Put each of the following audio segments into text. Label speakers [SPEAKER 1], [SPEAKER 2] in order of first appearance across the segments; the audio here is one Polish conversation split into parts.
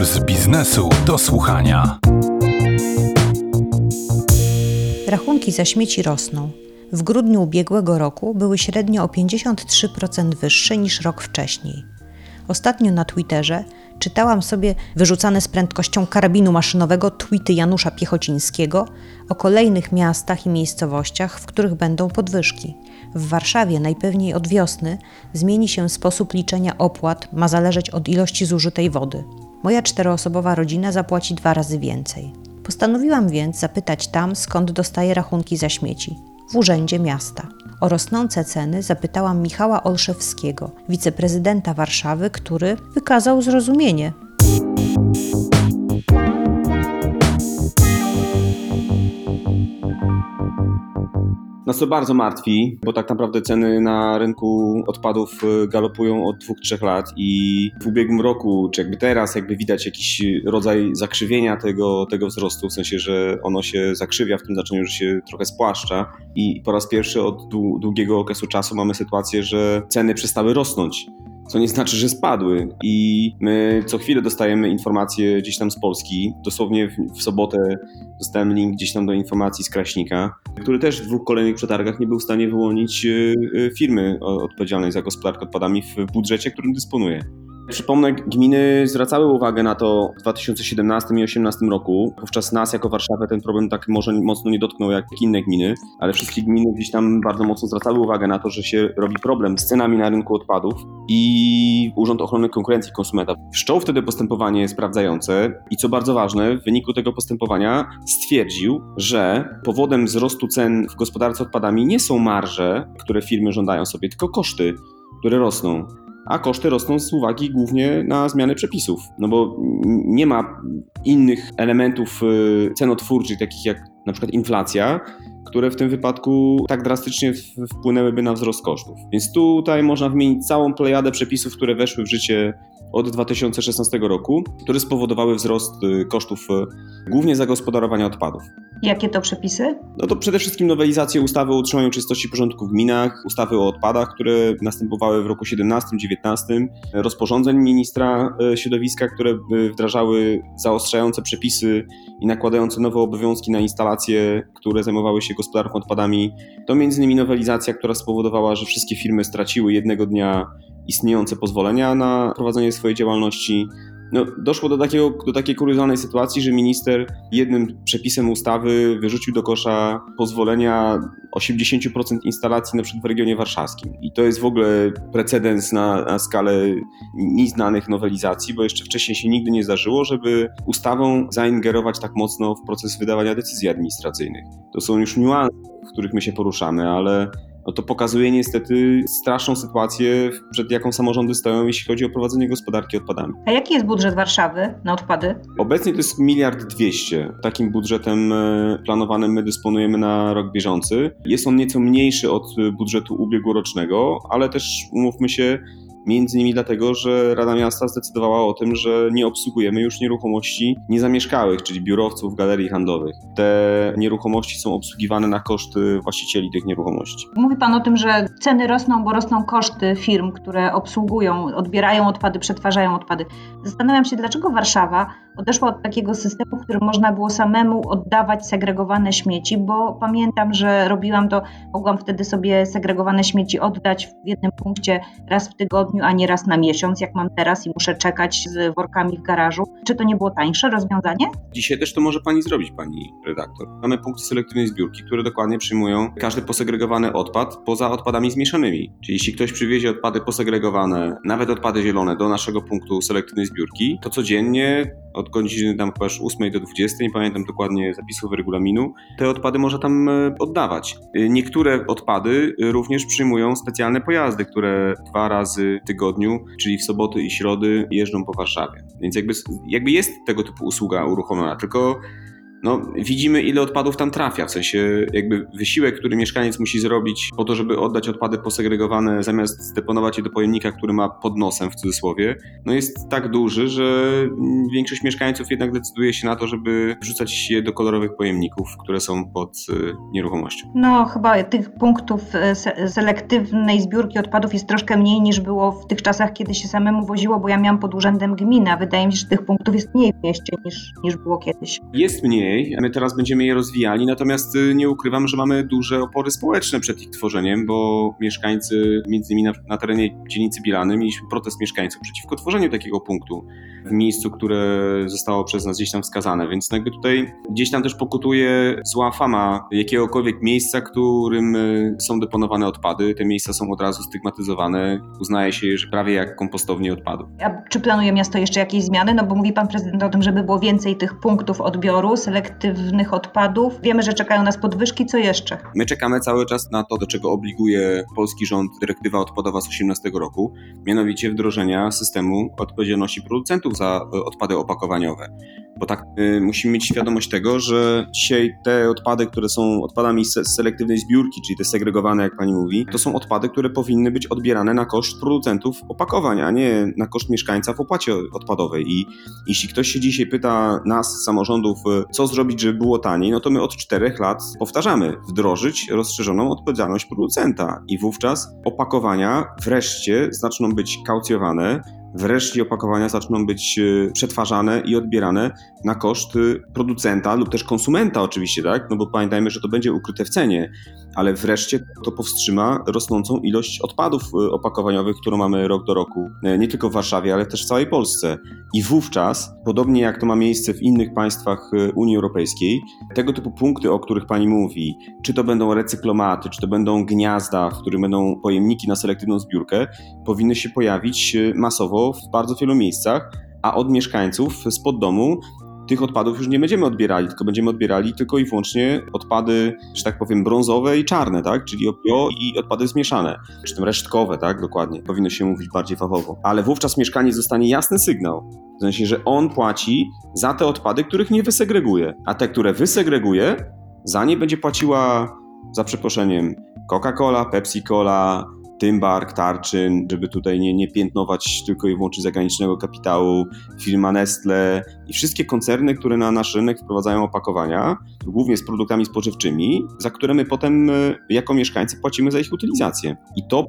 [SPEAKER 1] Puls biznesu do słuchania.
[SPEAKER 2] Rachunki za śmieci rosną. W grudniu ubiegłego roku były średnio o 53% wyższe niż rok wcześniej. Ostatnio na Twitterze czytałam sobie wyrzucane z prędkością karabinu maszynowego tweety Janusza Piechocińskiego o kolejnych miastach i miejscowościach, w których będą podwyżki. W Warszawie najpewniej od wiosny zmieni się sposób liczenia opłat, ma zależeć od ilości zużytej wody. Moja czteroosobowa rodzina zapłaci dwa razy więcej. Postanowiłam więc zapytać tam, skąd dostaje rachunki za śmieci w Urzędzie Miasta. O rosnące ceny zapytałam Michała Olszewskiego, wiceprezydenta Warszawy, który wykazał zrozumienie.
[SPEAKER 3] To bardzo martwi, bo tak naprawdę ceny na rynku odpadów y, galopują od dwóch, trzech lat i w ubiegłym roku, czy jakby teraz, jakby widać jakiś rodzaj zakrzywienia tego, tego wzrostu, w sensie, że ono się zakrzywia w tym znaczeniu, że się trochę spłaszcza i po raz pierwszy od długiego okresu czasu mamy sytuację, że ceny przestały rosnąć co nie znaczy, że spadły. I my co chwilę dostajemy informacje gdzieś tam z Polski. Dosłownie w, w sobotę dostałem link gdzieś tam do informacji z Kraśnika, który też w dwóch kolejnych przetargach nie był w stanie wyłonić e, e, firmy odpowiedzialnej za gospodarkę odpadami w budżecie, którym dysponuje. Przypomnę, gminy zwracały uwagę na to w 2017 i 2018 roku. Wówczas nas jako Warszawę ten problem tak może mocno nie dotknął jak inne gminy, ale wszystkie gminy gdzieś tam bardzo mocno zwracały uwagę na to, że się robi problem z cenami na rynku odpadów i Urząd Ochrony Konkurencji Konsumenta wszczął wtedy postępowanie sprawdzające i co bardzo ważne, w wyniku tego postępowania stwierdził, że powodem wzrostu cen w gospodarce odpadami nie są marże, które firmy żądają sobie, tylko koszty, które rosną a koszty rosną z uwagi głównie na zmiany przepisów. No bo nie ma innych elementów y, cenotwórczych, takich jak na przykład inflacja, które w tym wypadku tak drastycznie wpłynęłyby na wzrost kosztów. Więc tutaj można wymienić całą plejadę przepisów, które weszły w życie od 2016 roku, które spowodowały wzrost y, kosztów y, głównie zagospodarowania odpadów.
[SPEAKER 4] Jakie to przepisy?
[SPEAKER 3] No to przede wszystkim nowelizacje ustawy o utrzymaniu czystości porządku w gminach, ustawy o odpadach, które następowały w roku 17-19, rozporządzeń ministra y, środowiska, które wdrażały zaostrzające przepisy i nakładające nowe obowiązki na instalacje, które zajmowały się gospodarką odpadami. To między innymi nowelizacja, która spowodowała, że wszystkie firmy straciły jednego dnia istniejące pozwolenia na prowadzenie swojej działalności. No, doszło do, takiego, do takiej kuriozalnej sytuacji, że minister jednym przepisem ustawy wyrzucił do kosza pozwolenia 80% instalacji na przykład w regionie warszawskim. I to jest w ogóle precedens na, na skalę nieznanych nowelizacji, bo jeszcze wcześniej się nigdy nie zdarzyło, żeby ustawą zaingerować tak mocno w proces wydawania decyzji administracyjnych. To są już niuanse, w których my się poruszamy, ale no to pokazuje niestety straszną sytuację, przed jaką samorządy stoją, jeśli chodzi o prowadzenie gospodarki odpadami.
[SPEAKER 4] A jaki jest budżet Warszawy na odpady?
[SPEAKER 3] Obecnie to jest miliard dwieście. Takim budżetem e, planowanym my dysponujemy na rok bieżący. Jest on nieco mniejszy od budżetu ubiegłorocznego, ale też umówmy się, Między innymi dlatego, że Rada Miasta zdecydowała o tym, że nie obsługujemy już nieruchomości niezamieszkałych, czyli biurowców, galerii handlowych. Te nieruchomości są obsługiwane na koszty właścicieli tych nieruchomości.
[SPEAKER 4] Mówi Pan o tym, że ceny rosną, bo rosną koszty firm, które obsługują, odbierają odpady, przetwarzają odpady. Zastanawiam się, dlaczego Warszawa odeszła od takiego systemu, w którym można było samemu oddawać segregowane śmieci, bo pamiętam, że robiłam to, mogłam wtedy sobie segregowane śmieci oddać w jednym punkcie raz w tygodniu, a nie raz na miesiąc, jak mam teraz i muszę czekać z workami w garażu. Czy to nie było tańsze rozwiązanie?
[SPEAKER 3] Dzisiaj też to może pani zrobić, pani redaktor. Mamy punkty selektywnej zbiórki, które dokładnie przyjmują każdy posegregowany odpad poza odpadami zmieszanymi. Czyli jeśli ktoś przywiezie odpady posegregowane, nawet odpady zielone do naszego punktu selektywnej zbiórki, to codziennie od godziny tam chyba 8 do 20, nie pamiętam dokładnie zapisów regulaminu, te odpady można tam e, oddawać. E, niektóre odpady również przyjmują specjalne pojazdy, które dwa razy w tygodniu, czyli w soboty i środy jeżdżą po Warszawie. Więc jakby, jakby jest tego typu usługa uruchomiona, tylko no, widzimy, ile odpadów tam trafia. W sensie, jakby wysiłek, który mieszkaniec musi zrobić po to, żeby oddać odpady posegregowane, zamiast deponować je do pojemnika, który ma pod nosem w cudzysłowie, no jest tak duży, że większość mieszkańców jednak decyduje się na to, żeby wrzucać je do kolorowych pojemników, które są pod y, nieruchomością.
[SPEAKER 4] No, chyba tych punktów se selektywnej zbiórki odpadów jest troszkę mniej niż było w tych czasach, kiedy się samemu woziło, bo ja miałam pod urzędem gmina. Wydaje mi się, że tych punktów jest mniej w mieście niż, niż było kiedyś.
[SPEAKER 3] Jest mniej, my teraz będziemy je rozwijali, natomiast y, nie ukrywam, że mamy duże opory społeczne przed ich tworzeniem, bo mieszkańcy, między innymi na, na terenie dzielnicy Bilany, mieliśmy protest mieszkańców przeciwko tworzeniu takiego punktu w miejscu, które zostało przez nas gdzieś tam wskazane, więc jakby tutaj gdzieś tam też pokutuje zła fama jakiegokolwiek miejsca, którym y, są deponowane odpady. Te miejsca są od razu stygmatyzowane, uznaje się że prawie jak kompostownie odpadów.
[SPEAKER 4] A czy planuje miasto jeszcze jakieś zmiany? No bo mówi pan prezydent o tym, żeby było więcej tych punktów odbioru, selektywnych odpadów. Wiemy, że czekają nas podwyżki. Co jeszcze?
[SPEAKER 3] My czekamy cały czas na to, do czego obliguje polski rząd dyrektywa odpadowa z 2018 roku, mianowicie wdrożenia systemu odpowiedzialności producentów za e, odpady opakowaniowe. Bo tak y, musimy mieć świadomość tego, że dzisiaj te odpady, które są odpadami z selektywnej zbiórki, czyli te segregowane, jak pani mówi, to są odpady, które powinny być odbierane na koszt producentów opakowań, a nie na koszt mieszkańca w opłacie odpadowej. I jeśli ktoś się dzisiaj pyta nas, samorządów, co zrobić, żeby było taniej, no to my od czterech lat powtarzamy, wdrożyć rozszerzoną odpowiedzialność producenta i wówczas opakowania wreszcie zaczną być kaucjowane, wreszcie opakowania zaczną być e, przetwarzane i odbierane na koszt e, producenta lub też konsumenta oczywiście, tak? No bo pamiętajmy, że to będzie ukryte w cenie, ale wreszcie to powstrzyma rosnącą ilość odpadów e, opakowaniowych, którą mamy rok do roku, nie tylko w Warszawie, ale też w całej Polsce. I wówczas, podobnie jak to ma miejsce w innych państwach Unii Europejskiej, tego typu punkty, o których pani mówi, czy to będą recyklomaty, czy to będą gniazda, w których będą pojemniki na selektywną zbiórkę, powinny się pojawić masowo w bardzo wielu miejscach, a od mieszkańców spod domu tych odpadów już nie będziemy odbierali, tylko będziemy odbierali tylko i wyłącznie odpady, że tak powiem, brązowe i czarne, tak? Czyli bio i odpady zmieszane, czy tym resztkowe, tak? Dokładnie. Powinno się mówić bardziej fachowo. Ale wówczas mieszkaniec dostanie jasny sygnał, w sensie, że on płaci za te odpady, których nie wysegreguje, a te, które wysegreguje, za nie będzie płaciła, za przeproszeniem, Coca-Cola, Pepsi-Cola, Tymbark, Tarczyn, żeby tutaj nie, nie piętnować tylko i wyłącznie zagranicznego kapitału, firma Nestle i wszystkie koncerny, które na nasz rynek wprowadzają opakowania, głównie z produktami spożywczymi, za które my potem e, jako mieszkańcy płacimy za ich utylizację. I to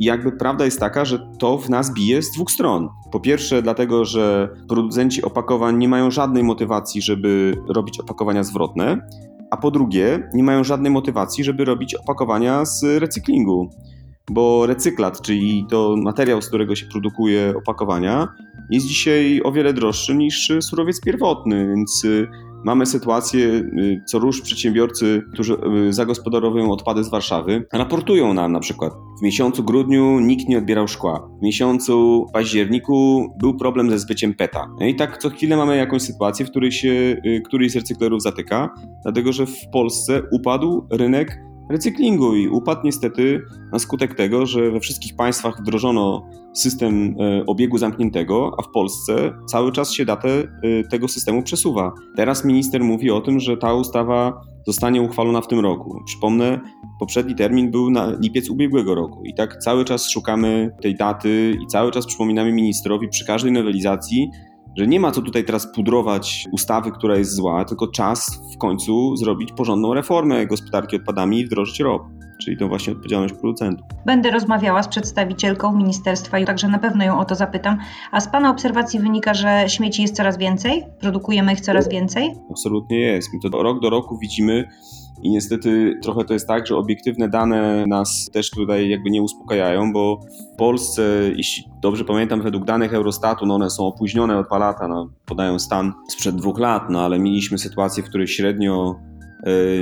[SPEAKER 3] jakby prawda jest taka, że to w nas bije z dwóch stron. Po pierwsze, dlatego, że producenci opakowań nie mają żadnej motywacji, żeby robić opakowania zwrotne, a po drugie, nie mają żadnej motywacji, żeby robić opakowania z recyklingu bo recyklat, czyli to materiał, z którego się produkuje opakowania, jest dzisiaj o wiele droższy niż surowiec pierwotny, więc y, mamy sytuację, y, co róż przedsiębiorcy, którzy y, zagospodarowują odpady z Warszawy, raportują nam na przykład, w miesiącu grudniu nikt nie odbierał szkła, w miesiącu październiku był problem ze zbyciem PETA. No i tak co chwilę mamy jakąś sytuację, w której się któryś z recyklerów zatyka, dlatego że w Polsce upadł rynek recyklingu i upadł niestety na skutek tego, że we wszystkich państwach wdrożono system e, obiegu zamkniętego, a w Polsce cały czas się datę e, tego systemu przesuwa. Teraz minister mówi o tym, że ta ustawa zostanie uchwalona w tym roku. Przypomnę, poprzedni termin był na lipiec ubiegłego roku i tak cały czas szukamy tej daty i cały czas przypominamy ministrowi przy każdej nowelizacji, że nie ma co tutaj teraz pudrować ustawy, która jest zła, tylko czas w końcu zrobić porządną reformę gospodarki odpadami i wdrożyć ROP, czyli tą właśnie odpowiedzialność producentów.
[SPEAKER 4] Będę rozmawiała z przedstawicielką ministerstwa i także na pewno ją o to zapytam. A z Pana obserwacji wynika, że śmieci jest coraz więcej? Produkujemy ich coraz więcej?
[SPEAKER 3] Absolutnie jest. My to rok do roku widzimy i niestety trochę to jest tak, że obiektywne dane nas też tutaj jakby nie uspokajają, bo w Polsce, jeśli dobrze pamiętam, według danych Eurostatu, no one są opóźnione o dwa lata, no, podają stan sprzed dwóch lat, no ale mieliśmy sytuację, w której średnio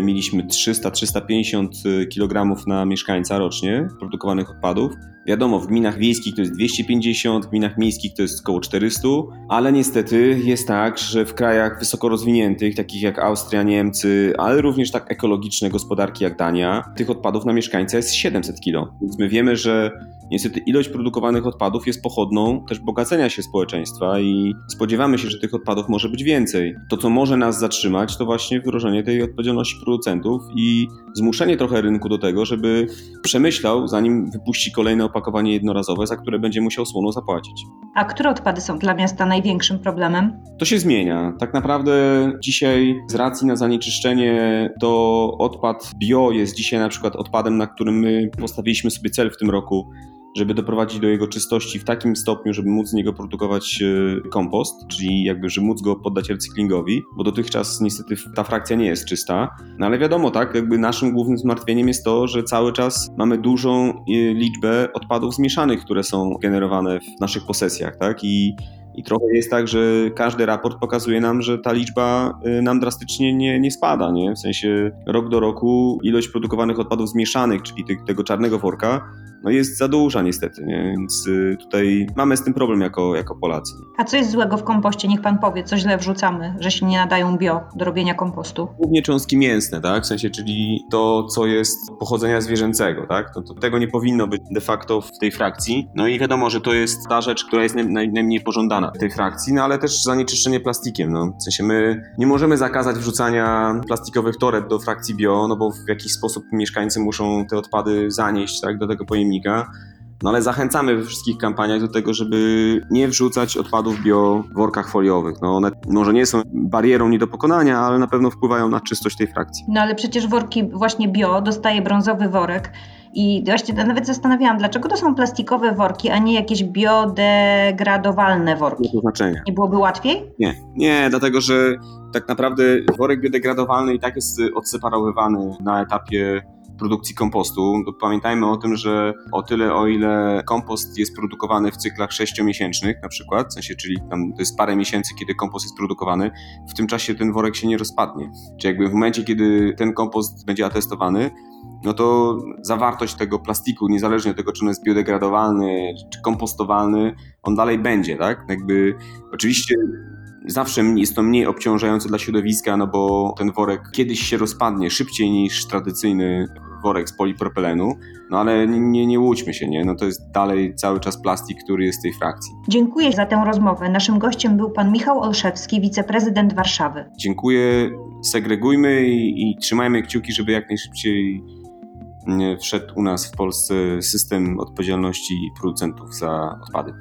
[SPEAKER 3] mieliśmy 300-350 kg na mieszkańca rocznie produkowanych odpadów Wiadomo, w gminach wiejskich to jest 250, w gminach miejskich to jest około 400, ale niestety jest tak, że w krajach wysoko rozwiniętych, takich jak Austria, Niemcy, ale również tak ekologiczne gospodarki jak Dania, tych odpadów na mieszkańca jest 700 kg. Więc my wiemy, że niestety ilość produkowanych odpadów jest pochodną też bogacenia się społeczeństwa i spodziewamy się, że tych odpadów może być więcej. To, co może nas zatrzymać, to właśnie wyrożenie tej odpowiedzialności producentów i zmuszenie trochę rynku do tego, żeby przemyślał, zanim wypuści kolejne opakowanie jednorazowe, za które będzie musiał słono zapłacić.
[SPEAKER 4] A które odpady są dla miasta największym problemem?
[SPEAKER 3] To się zmienia. Tak naprawdę dzisiaj z racji na zanieczyszczenie to odpad bio jest dzisiaj na przykład odpadem, na którym my postawiliśmy sobie cel w tym roku, żeby doprowadzić do jego czystości w takim stopniu, żeby móc z niego produkować e, kompost, czyli jakby, żeby móc go poddać recyklingowi, bo dotychczas niestety ta frakcja nie jest czysta. No ale wiadomo, tak, jakby naszym głównym zmartwieniem jest to, że cały czas mamy dużą e, liczbę odpadów zmieszanych, które są generowane w naszych posesjach, tak, i i trochę jest tak, że każdy raport pokazuje nam, że ta liczba y, nam drastycznie nie, nie spada. Nie? W sensie rok do roku ilość produkowanych odpadów zmieszanych, czyli tego czarnego worka, no jest za duża niestety, nie? więc y, tutaj mamy z tym problem jako, jako Polacy.
[SPEAKER 4] A co jest złego w kompoście? Niech pan powie, co źle wrzucamy, że się nie nadają bio do robienia kompostu.
[SPEAKER 3] Głównie cząstki mięsne, tak? W sensie, czyli to, co jest pochodzenia zwierzęcego, tak? To, to tego nie powinno być de facto w tej frakcji. No i wiadomo, że to jest ta rzecz, która jest naj, naj, najmniej pożądana w tej frakcji, no ale też zanieczyszczenie plastikiem, no. W sensie my nie możemy zakazać wrzucania plastikowych toreb do frakcji bio, no bo w jakiś sposób mieszkańcy muszą te odpady zanieść, tak, do tego pojemnika. No ale zachęcamy we wszystkich kampaniach do tego, żeby nie wrzucać odpadów bio w workach foliowych. No one może nie są barierą nie do pokonania, ale na pewno wpływają na czystość tej frakcji.
[SPEAKER 4] No ale przecież worki właśnie bio dostaje brązowy worek i właśnie nawet zastanawiałam, dlaczego to są plastikowe worki, a nie jakieś biodegradowalne worki.
[SPEAKER 3] Nie znaczenia.
[SPEAKER 4] Nie byłoby łatwiej?
[SPEAKER 3] Nie, nie, dlatego że tak naprawdę worek biodegradowalny i tak jest odseparowywany na etapie produkcji kompostu. To pamiętajmy o tym, że o tyle, o ile kompost jest produkowany w cyklach sześciomiesięcznych na przykład, w sensie, czyli tam to jest parę miesięcy, kiedy kompost jest produkowany, w tym czasie ten worek się nie rozpadnie. Czyli jakby w momencie, kiedy ten kompost będzie atestowany, no to zawartość tego plastiku, niezależnie od tego, czy on jest biodegradowalny, czy kompostowalny, on dalej będzie, tak? Jakby oczywiście zawsze jest to mniej obciążające dla środowiska, no bo ten worek kiedyś się rozpadnie szybciej niż tradycyjny worek z polipropylenu, no ale nie, nie łudźmy się, nie? No to jest dalej cały czas plastik, który jest w tej frakcji.
[SPEAKER 4] Dziękuję za tę rozmowę. Naszym gościem był pan Michał Olszewski, wiceprezydent Warszawy.
[SPEAKER 3] Dziękuję, segregujmy i, i trzymajmy kciuki, żeby jak najszybciej wszedł u nas w Polsce system odpowiedzialności producentów za odpady.